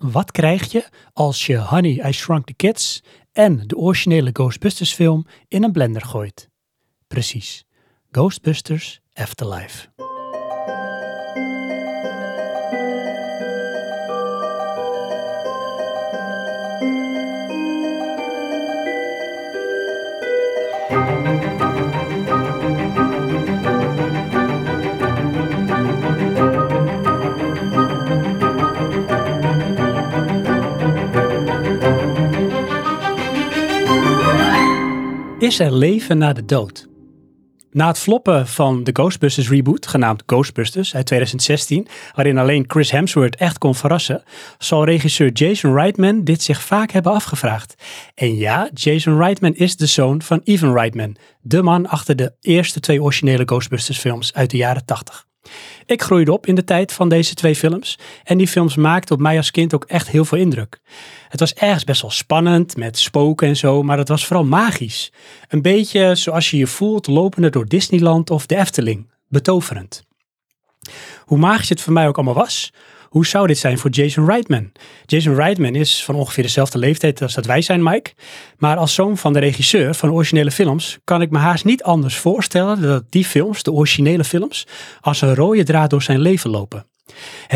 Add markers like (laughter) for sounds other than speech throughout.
wat krijg je als je Honey, I Shrunk the Kids en de originele Ghostbusters film in een blender gooit? Precies, Ghostbusters Afterlife. Is er leven na de dood? Na het floppen van de Ghostbusters reboot, genaamd Ghostbusters uit 2016, waarin alleen Chris Hemsworth echt kon verrassen, zal regisseur Jason Reitman dit zich vaak hebben afgevraagd. En ja, Jason Reitman is de zoon van Ivan Reitman, de man achter de eerste twee originele Ghostbusters films uit de jaren 80. Ik groeide op in de tijd van deze twee films en die films maakten op mij als kind ook echt heel veel indruk. Het was ergens best wel spannend met spoken en zo, maar het was vooral magisch. Een beetje zoals je je voelt lopende door Disneyland of de Efteling. Betoverend. Hoe magisch het voor mij ook allemaal was, hoe zou dit zijn voor Jason Reitman? Jason Reitman is van ongeveer dezelfde leeftijd als dat wij zijn, Mike. Maar als zoon van de regisseur van originele films kan ik me haast niet anders voorstellen dat die films, de originele films, als een rode draad door zijn leven lopen.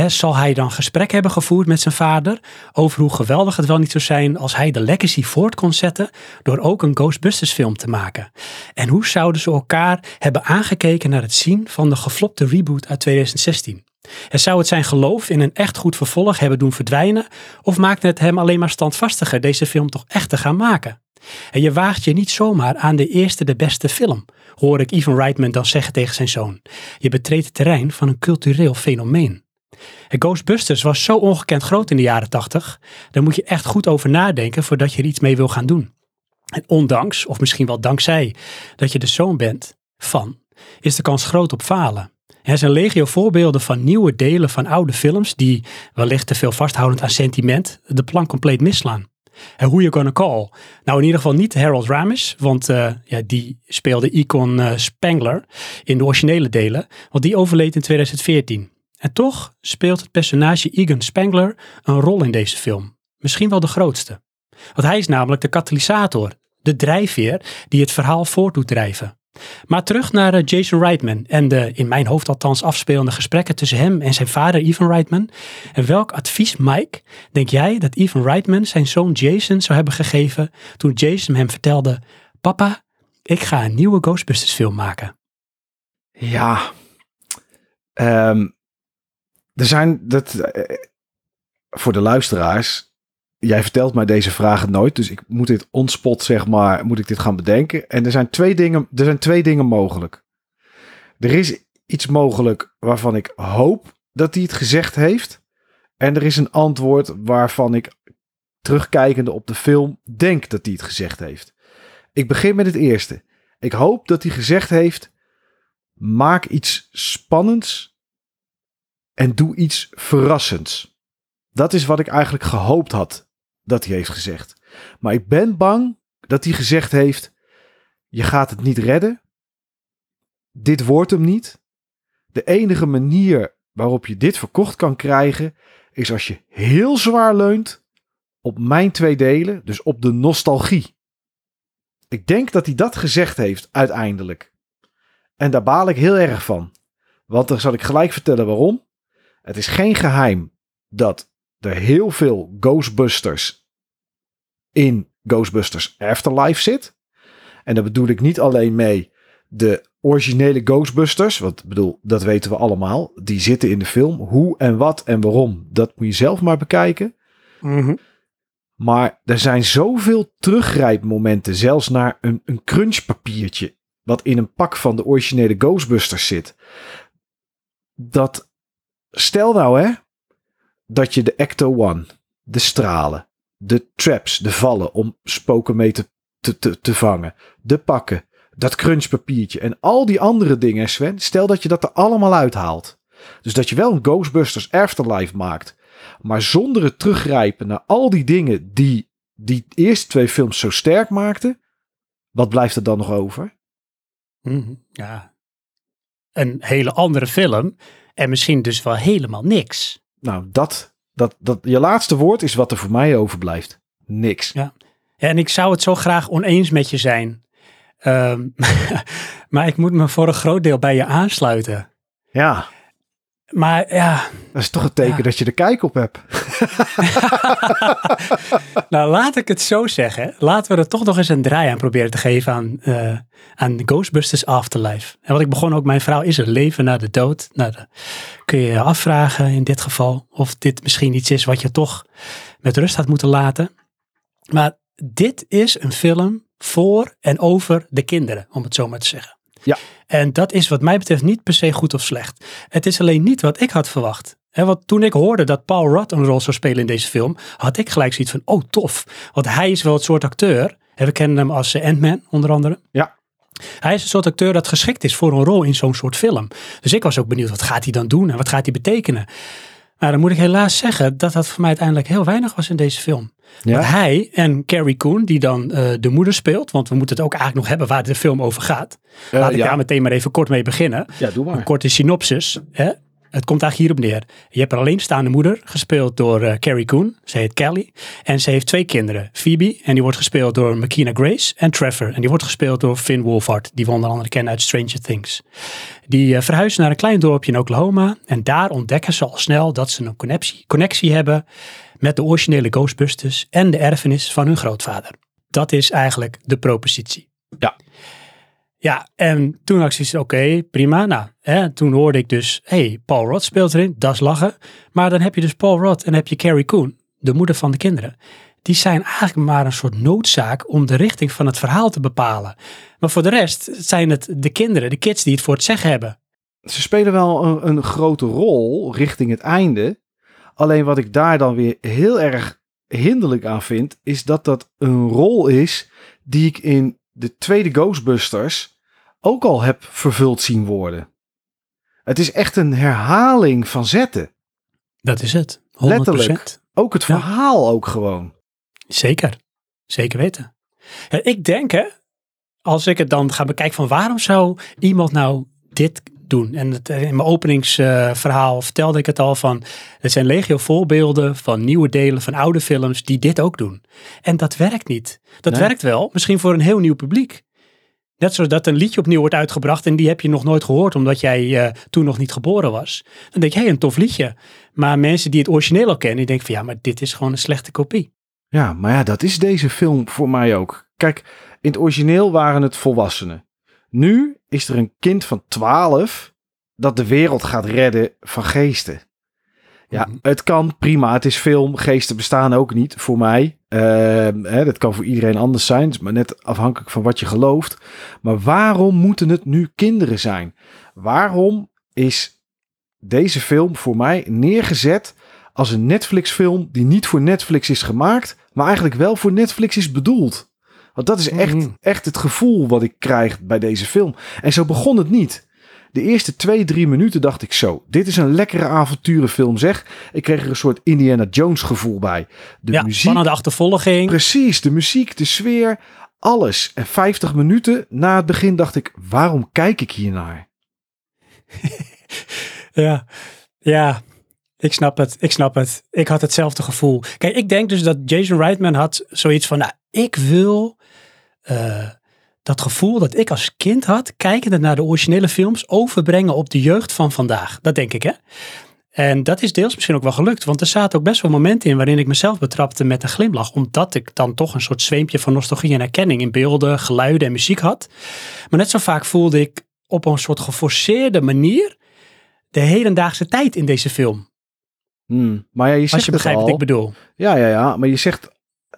zal hij dan gesprek hebben gevoerd met zijn vader over hoe geweldig het wel niet zou zijn als hij de legacy voort kon zetten door ook een Ghostbusters film te maken? En hoe zouden ze elkaar hebben aangekeken naar het zien van de geflopte reboot uit 2016? En zou het zijn geloof in een echt goed vervolg hebben doen verdwijnen? Of maakte het hem alleen maar standvastiger deze film toch echt te gaan maken? En je waagt je niet zomaar aan de eerste de beste film, hoor ik Ivan Reitman dan zeggen tegen zijn zoon. Je betreedt het terrein van een cultureel fenomeen. En Ghostbusters was zo ongekend groot in de jaren 80, daar moet je echt goed over nadenken voordat je er iets mee wil gaan doen. En ondanks, of misschien wel dankzij, dat je de zoon bent van, is de kans groot op falen. Er zijn legio voorbeelden van nieuwe delen van oude films die, wellicht te veel vasthoudend aan sentiment, de plan compleet misslaan. En hoe je gonna call? Nou, in ieder geval niet Harold Ramis, want uh, ja, die speelde Icon uh, Spangler in de originele delen, want die overleed in 2014. En toch speelt het personage Egan Spangler een rol in deze film. Misschien wel de grootste. Want hij is namelijk de katalysator, de drijfveer die het verhaal voort doet drijven. Maar terug naar eh, Jason Reitman en de in mijn hoofd althans afspelende gesprekken tussen hem en zijn vader Ivan Reitman. En welk advies, Mike, denk jij dat Ivan Reitman zijn zoon Jason zou hebben gegeven toen Jason hem vertelde: Papa, ik ga een nieuwe Ghostbusters film maken? Ja, um, er zijn dat uh, voor de luisteraars jij vertelt mij deze vragen nooit, dus ik moet dit onspot, zeg maar, moet ik dit gaan bedenken. En er zijn twee dingen, er zijn twee dingen mogelijk. Er is iets mogelijk waarvan ik hoop dat hij het gezegd heeft. En er is een antwoord waarvan ik, terugkijkende op de film, denk dat hij het gezegd heeft. Ik begin met het eerste. Ik hoop dat hij gezegd heeft: maak iets spannends en doe iets verrassends. Dat is wat ik eigenlijk gehoopt had dat hij heeft gezegd. Maar ik ben bang dat hij gezegd heeft: Je gaat het niet redden. Dit wordt hem niet. De enige manier waarop je dit verkocht kan krijgen is als je heel zwaar leunt op mijn twee delen, dus op de nostalgie. Ik denk dat hij dat gezegd heeft uiteindelijk. En daar baal ik heel erg van. Want dan zal ik gelijk vertellen waarom. Het is geen geheim dat er heel veel Ghostbusters in Ghostbusters Afterlife zit. En daar bedoel ik niet alleen mee de originele Ghostbusters, wat bedoel, dat weten we allemaal. Die zitten in de film. Hoe en wat en waarom, dat moet je zelf maar bekijken. Mhm. Maar er zijn zoveel teruggrijpmomenten, zelfs naar een, een crunchpapiertje, wat in een pak van de originele Ghostbusters zit. Dat, stel nou hè, dat je de Ecto One, de stralen, de traps, de vallen om spoken mee te, te, te, vangen, de pakken, dat crunchpapiertje en al die andere dingen, Sven. Stel dat je dat er allemaal uithaalt. Dus dat je wel een Ghostbusters Afterlife maakt, maar zonder het teruggrijpen naar al die dingen die die eerste twee films zo sterk maakten. Wat blijft er dan nog over? Mhm, ja, een hele andere film en misschien dus wel helemaal niks. Nou, dat Dat, dat, je laatste woord is wat er voor mij overblijft. Niks. Ja. Ja, en ik zou het zo graag oneens met je zijn. Ehm, (laughs) maar ik moet me voor een groot deel bij je aansluiten. Ja, Maar ja, dat is toch een teken Ja. dat je er kijk op hebt. (laughs) nou laat ik het zo zeggen. Laten we er toch nog eens een draai aan proberen te geven aan, eh, aan Ghostbusters Afterlife. En wat ik begon ook, mijn vrouw is er leven na de dood. Nou, dan kun je je afvragen in dit geval of dit misschien iets is wat je toch met rust had moeten laten. Maar dit is een film voor en over de kinderen, om het zo maar te zeggen. Ja. En dat is wat mij betreft niet per se goed of slecht. Het is alleen niet wat ik had verwacht. Want toen ik hoorde dat Paul Rudd een rol zou spelen in deze film, had ik gelijk zoiets van, oh tof. Want hij is wel het soort acteur, hè, we kennen hem als eh, Ant-Man onder andere. Ja. Hij is een soort acteur dat geschikt is voor een rol in zo'n soort film. Dus ik was ook benieuwd, wat gaat hij dan doen en wat gaat hij betekenen? Maar dan moet ik helaas zeggen dat dat voor mij uiteindelijk heel weinig was in deze film. Ja? Want hij en Carrie Coon, die dan eh, de moeder speelt, want we moeten het ook eigenlijk nog hebben waar de film over gaat. Eh, Laat ik ja. daar meteen maar even kort mee beginnen. ja, doe Een maar. korte synopsis. Hè? Het komt eigenlijk hierop neer. Je hebt een alleenstaande moeder, gespeeld door eh, Carrie Coon. Ze heet Kelly. En ze heeft twee kinderen. Phoebe, en die wordt gespeeld door Makina Grace. En Trevor, en die wordt gespeeld door Finn Wolfhard. Die we onder andere kennen uit Stranger Things. Die eh, verhuizen naar een klein dorpje in Oklahoma. En daar ontdekken ze al snel dat ze een connectie, connectie hebben met de originele Ghostbusters en de erfenis van hun grootvader. Dat is eigenlijk de propositie. Ja. Ja, en toen had ik oké, prima. Nou, hè, toen hoorde ik dus, hey, Paul Rudd speelt erin, dat is lachen. Maar dan heb je dus Paul Rudd en heb je Carrie Coon, de moeder van de kinderen. Die zijn eigenlijk maar een soort noodzaak om de richting van het verhaal te bepalen. Maar voor de rest zijn het de kinderen, de kids die het voor het zeggen hebben. Ze spelen wel een, een grote rol richting het einde. Alleen wat ik daar dan weer heel erg hinderlijk aan vind, is dat dat een rol is die ik in de tweede Ghostbusters ook al heb vervuld zien worden. Het is echt een herhaling van zetten. Dat is het. 100%. Letterlijk. Ook het Ja. verhaal ook gewoon. Zeker. Zeker weten. Ja, ik denk, hè, als ik het dan ga bekijken van waarom zou iemand nou dit doen? En het, in mijn openingsverhaal vertelde ik het al van, het zijn legio voorbeelden van nieuwe delen van oude films die dit ook doen. En dat werkt niet. Dat Nee. werkt wel, misschien voor een heel nieuw publiek. Net zoals dat een liedje opnieuw wordt uitgebracht en die heb je nog nooit gehoord omdat jij eh, toen nog niet geboren was. Dan denk je, hé, hey, een tof liedje. Maar mensen die het origineel al kennen, die denken van ja, maar dit is gewoon een slechte kopie. Ja, maar ja, dat is deze film voor mij ook. Kijk, in het origineel waren het volwassenen. Nu is er een kind van 12 dat de wereld gaat redden van geesten. Ja, Mhm. het kan prima. Het is film. Geesten bestaan ook niet voor mij. Ehm, hè, dat kan voor iedereen anders zijn. Maar net afhankelijk van wat je gelooft. Maar waarom moeten het nu kinderen zijn? Waarom is deze film voor mij neergezet als een Netflix-film die niet voor Netflix is gemaakt, maar eigenlijk wel voor Netflix is bedoeld? Want dat is echt, Mhm. echt het gevoel wat ik krijg bij deze film. En zo begon het niet. De eerste twee, drie minuten dacht ik zo. Dit is een lekkere avonturenfilm zeg. Ik kreeg er een soort Indiana Jones gevoel bij. De ja, muziek, spannende achtervolging. precies. De muziek, de sfeer, alles. En 50 minuten na het begin dacht ik, waarom kijk ik hier naar? (laughs) Ja, ja, ik snap het. Ik snap het. Ik had hetzelfde gevoel. Kijk, ik denk dus dat Jason Reitman had zoiets van, nou, ik wil eh, dat gevoel dat ik als kind had, kijkende naar de originele films, overbrengen op de jeugd van vandaag. Dat denk ik, hè? En dat is deels misschien ook wel gelukt, want er zaten ook best wel momenten in waarin ik mezelf betrapte met een glimlach, omdat ik dan toch een soort zweempje van nostalgie en herkenning in beelden, geluiden en muziek had. Maar net zo vaak voelde ik op een soort geforceerde manier de hedendaagse tijd in deze film. Hmm. Maar ja, je zegt Als je begrijpt al. wat ik bedoel. Ja, ja, ja. Maar je zegt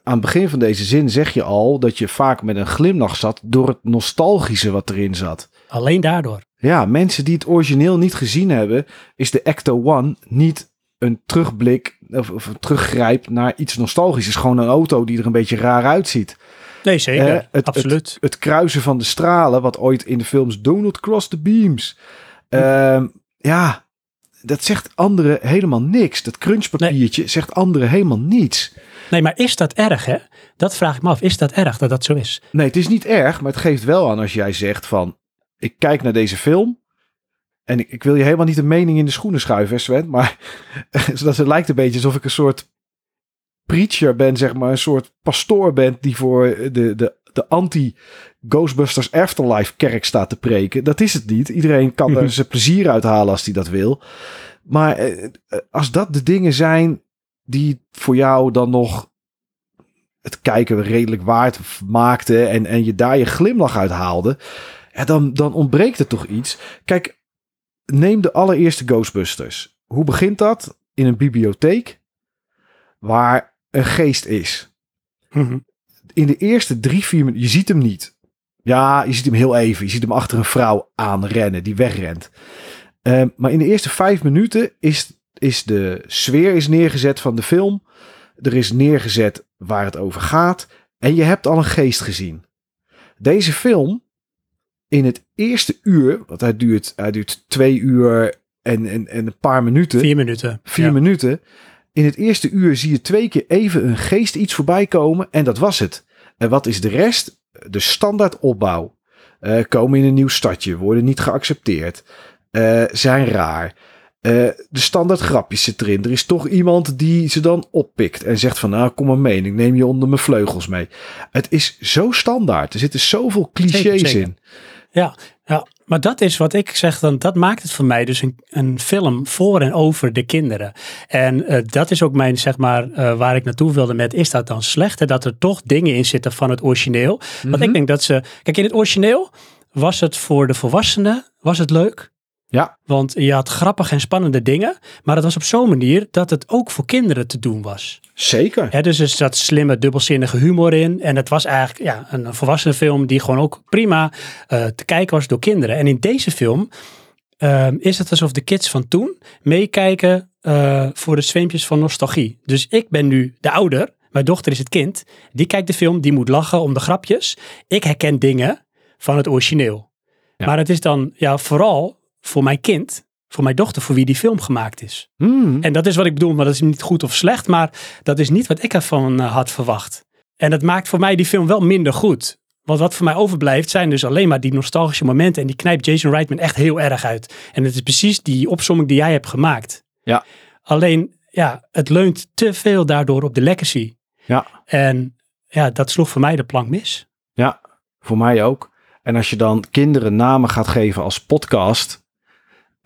aan het begin van deze zin zeg je al dat je vaak met een glimlach zat door het nostalgische wat erin zat. Alleen daardoor. Ja, mensen die het origineel niet gezien hebben, is de Ecto One niet een terugblik of, of een teruggrijp naar iets nostalgisch. Is gewoon een auto die er een beetje raar uitziet. Nee, zeker. Eh, het- Absoluut. Het kruisen van de stralen, wat ooit in de films Do Not Cross the Beams. Ehm, ja, dat zegt anderen helemaal niks. Dat crunchpapiertje zegt anderen helemaal niets. Nee, maar is dat erg, hè? Dat vraag ik me af. Is dat erg dat dat zo is? Nee, het is niet erg, maar het geeft wel aan als jij zegt van... Ik kijk naar deze film en ik, ik wil je helemaal niet een mening in de schoenen schuiven, Sven. Maar (laughs) zodat het lijkt een beetje alsof ik een soort preacher ben, zeg maar. Een soort pastoor ben die voor de, de, de anti-Ghostbusters Afterlife kerk staat te preken. Dat is het niet. Iedereen kan er (laughs) zijn plezier uit halen als hij dat wil. Maar eh, als dat de dingen zijn die voor jou dan nog het kijken redelijk waard maakte en, en je daar je glimlach uit haalde, ja, dan, dan ontbreekt er toch iets. Kijk, neem de allereerste Ghostbusters. Hoe begint dat? In een bibliotheek waar een geest is. Mhm. In de eerste drie, vier minuten, je ziet hem niet. Ja, je ziet hem heel even. Je ziet hem achter een vrouw aanrennen die wegrent. Ehm, maar in de eerste vijf minuten is, is de sfeer is neergezet van de film. Er is neergezet waar het over gaat. En je hebt al een geest gezien. Deze film, in het eerste uur, want hij duurt, hij duurt twee uur en, en, en een paar minuten. Vier minuten. Vier Ja. minuten. In het eerste uur zie je twee keer even een geest iets voorbij komen. En dat was het. En wat is de rest? De standaard opbouw. Eh, komen in een nieuw stadje. Worden niet geaccepteerd. eh, zijn raar. Eh, de standaard grapjes zit erin. Er is toch iemand die ze dan oppikt. En zegt van nou kom maar mee. Ik neem je onder mijn vleugels mee. Het is zo standaard. Er zitten zoveel clichés Zeker, zeker. in. Ja, maar dat is wat ik zeg dan, dat maakt het voor mij dus een, een film voor en over de kinderen. En eh, dat is ook mijn, zeg maar, eh, waar ik naartoe wilde met, is dat dan slecht? Hè? Dat er toch dingen in zitten van het origineel. Want Mhm. ik denk dat ze, kijk in het origineel was het voor de volwassenen, was het leuk. Ja. Want je had grappige en spannende dingen, maar het was op zo'n manier dat het ook voor kinderen te doen was. Zeker. Hè, dus er zat slimme, dubbelzinnige humor in. En het was eigenlijk ja, een volwassene film die gewoon ook prima eh, te kijken was door kinderen. En in deze film ehm, is het alsof de kids van toen meekijken eh, voor de zweempjes van nostalgie. Dus ik ben nu de ouder, mijn dochter is het kind. Die kijkt de film, die moet lachen om de grapjes. Ik herken dingen van het origineel. Ja. Maar het is dan ja, vooral voor mijn kind, voor mijn dochter, voor wie die film gemaakt is. Hmm. En dat is wat ik bedoel, maar dat is niet goed of slecht, maar dat is niet wat ik ervan eh, had verwacht. En dat maakt voor mij die film wel minder goed. Want wat voor mij overblijft zijn dus alleen maar die nostalgische momenten. En die knijpt Jason Reitman echt heel erg uit. En het is precies die opsomming die jij hebt gemaakt. Ja. Alleen, ja, het leunt te veel daardoor op de legacy. Ja. En ja, dat sloeg voor mij de plank mis. Ja, voor mij ook. En als je dan kinderen namen gaat geven als podcast,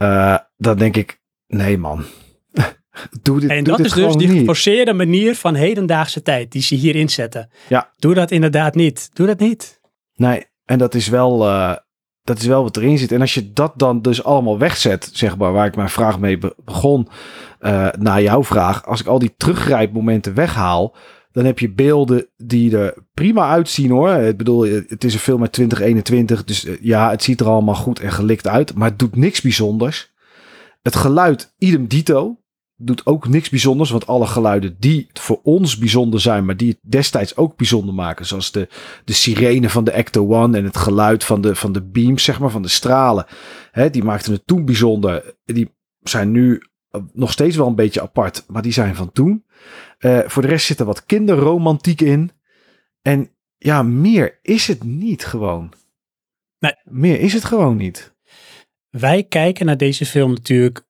eh, dan denk ik, nee man, (laughs) doe dit, En doe dat dit is dus die niet. geforceerde manier van hedendaagse tijd die ze hier inzetten. Ja. Doe dat inderdaad niet. Doe dat niet. Nee, en dat is wel, eh, dat is wel wat erin zit. En als je dat dan dus allemaal wegzet, zeg maar, waar ik mijn vraag mee be- begon, eh naar jouw vraag, als ik al die teruggrijpmomenten weghaal, dan heb je beelden die er prima uitzien hoor. Ik bedoel, het is een film uit 2021, dus eh, ja, het ziet er allemaal goed en gelikt uit, maar het doet niks bijzonders. Het geluid, idem dito, doet ook niks bijzonders, want alle geluiden die voor ons bijzonder zijn, maar die het destijds ook bijzonder maken, zoals de, de sirene van de Ecto One en het geluid van de, van de beams, zeg maar, van de stralen, hè, die maakten het toen bijzonder. Die zijn nu nog steeds wel een beetje apart, maar die zijn van toen. Eh, voor de rest zit er wat kinderromantiek in. En ja, meer is het niet gewoon. Nee. Meer is het gewoon niet. Wij kijken naar deze film natuurlijk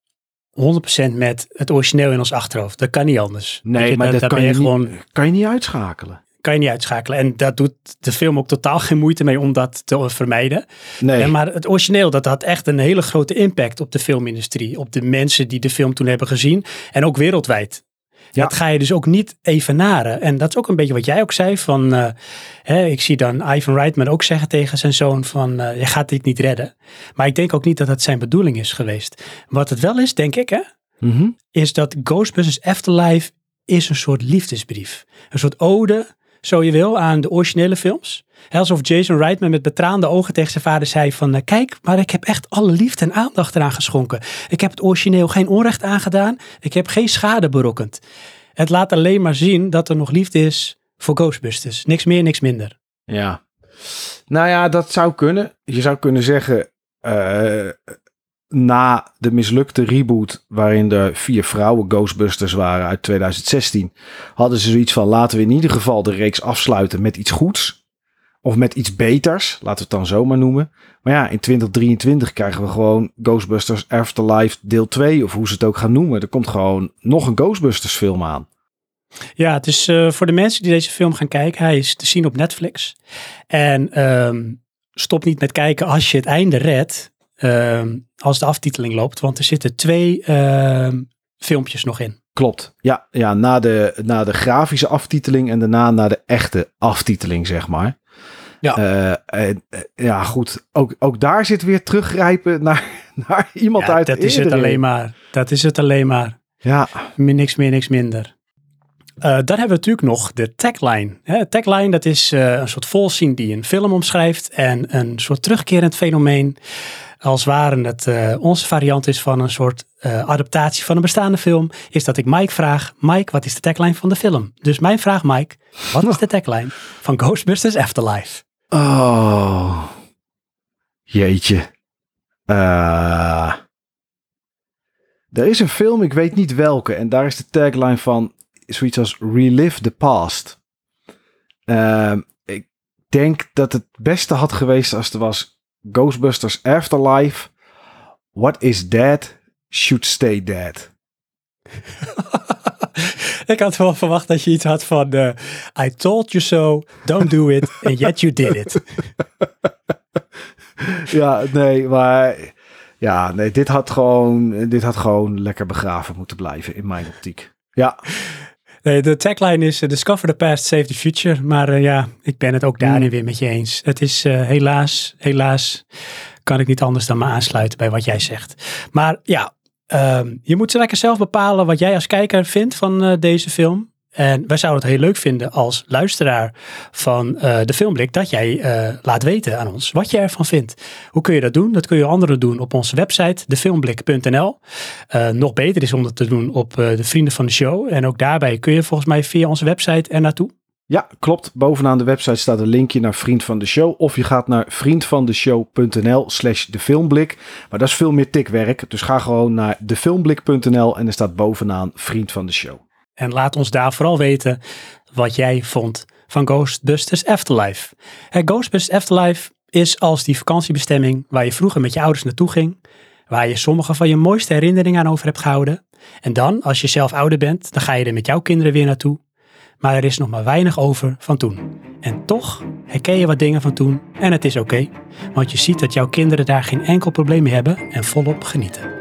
100% met het origineel in ons achterhoofd. Dat kan niet anders. Nee, je, maar dat kan je, gewoon, kan je niet uitschakelen. Kan je niet uitschakelen. En dat doet de film ook totaal geen moeite mee om dat te vermijden. Nee, maar het origineel, dat had echt een hele grote impact op de filmindustrie. Op de mensen die de film toen hebben gezien. En ook wereldwijd. Ja. Dat ga je dus ook niet evenaren. En dat is ook een beetje wat jij ook zei. Van, eh, hè, ik zie dan Ivan Reitman ook zeggen tegen zijn zoon van... eh, je gaat dit niet redden. Maar ik denk ook niet dat dat zijn bedoeling is geweest. Wat het wel is, denk ik, hè, Mhm. is dat Ghostbusters Afterlife is een soort liefdesbrief. Een soort ode, zo je wil, aan de originele films. Alsof Jason Reitman met betraande ogen tegen zijn vader zei van... eh, kijk, maar ik heb echt alle liefde en aandacht eraan geschonken. Ik heb het origineel geen onrecht aangedaan. Ik heb geen schade berokkend. Het laat alleen maar zien dat er nog liefde is voor Ghostbusters. Niks meer, niks minder. Ja. Nou ja, dat zou kunnen. Je zou kunnen zeggen, eh, na de mislukte reboot, waarin er vier vrouwen Ghostbusters waren uit 2016, hadden ze zoiets van: laten we in ieder geval de reeks afsluiten met iets goeds. Of met iets beters, laten we het dan zo maar noemen. Maar ja, in 2023 krijgen we gewoon Ghostbusters Afterlife deel 2, of hoe ze het ook gaan noemen. Er komt gewoon nog een Ghostbusters film aan. Ja, het is uh, voor de mensen die deze film gaan kijken, hij is te zien op Netflix. En um, stop niet met kijken als je het einde redt, als de aftiteling loopt, want er zitten twee uh, filmpjes nog in. Klopt. Ja, ja na, de, na de grafische aftiteling en daarna naar de echte aftiteling, zeg maar. Ja, uh, uh, ja goed. Ook, ook daar zit weer teruggrijpen (laughs) naar, naar iemand ja, uit dat is het alleen maar. Dat is het alleen maar. Ja. Niks meer, niks minder. Uh, dan hebben we natuurlijk nog de tagline. Hè, tagline, dat is een soort volzin die een film omschrijft en een soort terugkerend fenomeen. Als ware het uh, onze variant is van een soort adaptatie van een bestaande film, is dat ik Mike vraag, Mike, wat is de tagline van de film? Dus mijn vraag, Mike, wat is de (laughs) tagline van Ghostbusters Afterlife? Oh, jeetje. er is een film, ik weet niet welke, en daar is de tagline van zoiets als Relive the Past. Uh, ik denk dat het beste had geweest als er was Ghostbusters Afterlife. What is dead should stay dead. (laughs) ik had wel verwacht dat je iets had van uh, I told you so, don't do it, and yet you did it. (laughs) ja, nee, maar ja, nee, dit had gewoon, dit had gewoon lekker begraven moeten blijven in mijn optiek. Ja. Nee, de tagline is uh, Discover the past, save the future. Maar uh, ja, ik ben het ook daarin mm. weer met je eens. Het is uh, helaas, helaas kan ik niet anders dan me aansluiten bij wat jij zegt. Maar ja, um, je moet lekker zelf bepalen wat jij als kijker vindt van deze film. En wij zouden het heel leuk vinden als luisteraar van uh, de Filmblik dat jij uh, laat weten aan ons wat je ervan vindt. Hoe kun je dat doen? Dat kun je anderen doen op onze website defilmblik.nl. Uh, nog beter is om dat te doen op de Vrienden van de Show. En ook daarbij kun je volgens mij via onze website er naartoe. Ja, klopt. Bovenaan de website staat een linkje naar Vriend van de Show. Of je gaat naar vriendvandeshow.nl slash defilmblik. Maar dat is veel meer tikwerk. Dus ga gewoon naar defilmblik.nl en er staat bovenaan Vriend van de Show. En laat ons daar vooral weten wat jij vond van Ghostbusters Afterlife. Hey, Ghostbusters Afterlife is als die vakantiebestemming waar je vroeger met je ouders naartoe ging. Waar je sommige van je mooiste herinneringen aan over hebt gehouden. En dan, als je zelf ouder bent, dan ga je er met jouw kinderen weer naartoe. Maar er is nog maar weinig over van toen. En toch herken je wat dingen van toen en het is oké. want je ziet dat jouw kinderen daar geen enkel probleem mee hebben en volop genieten.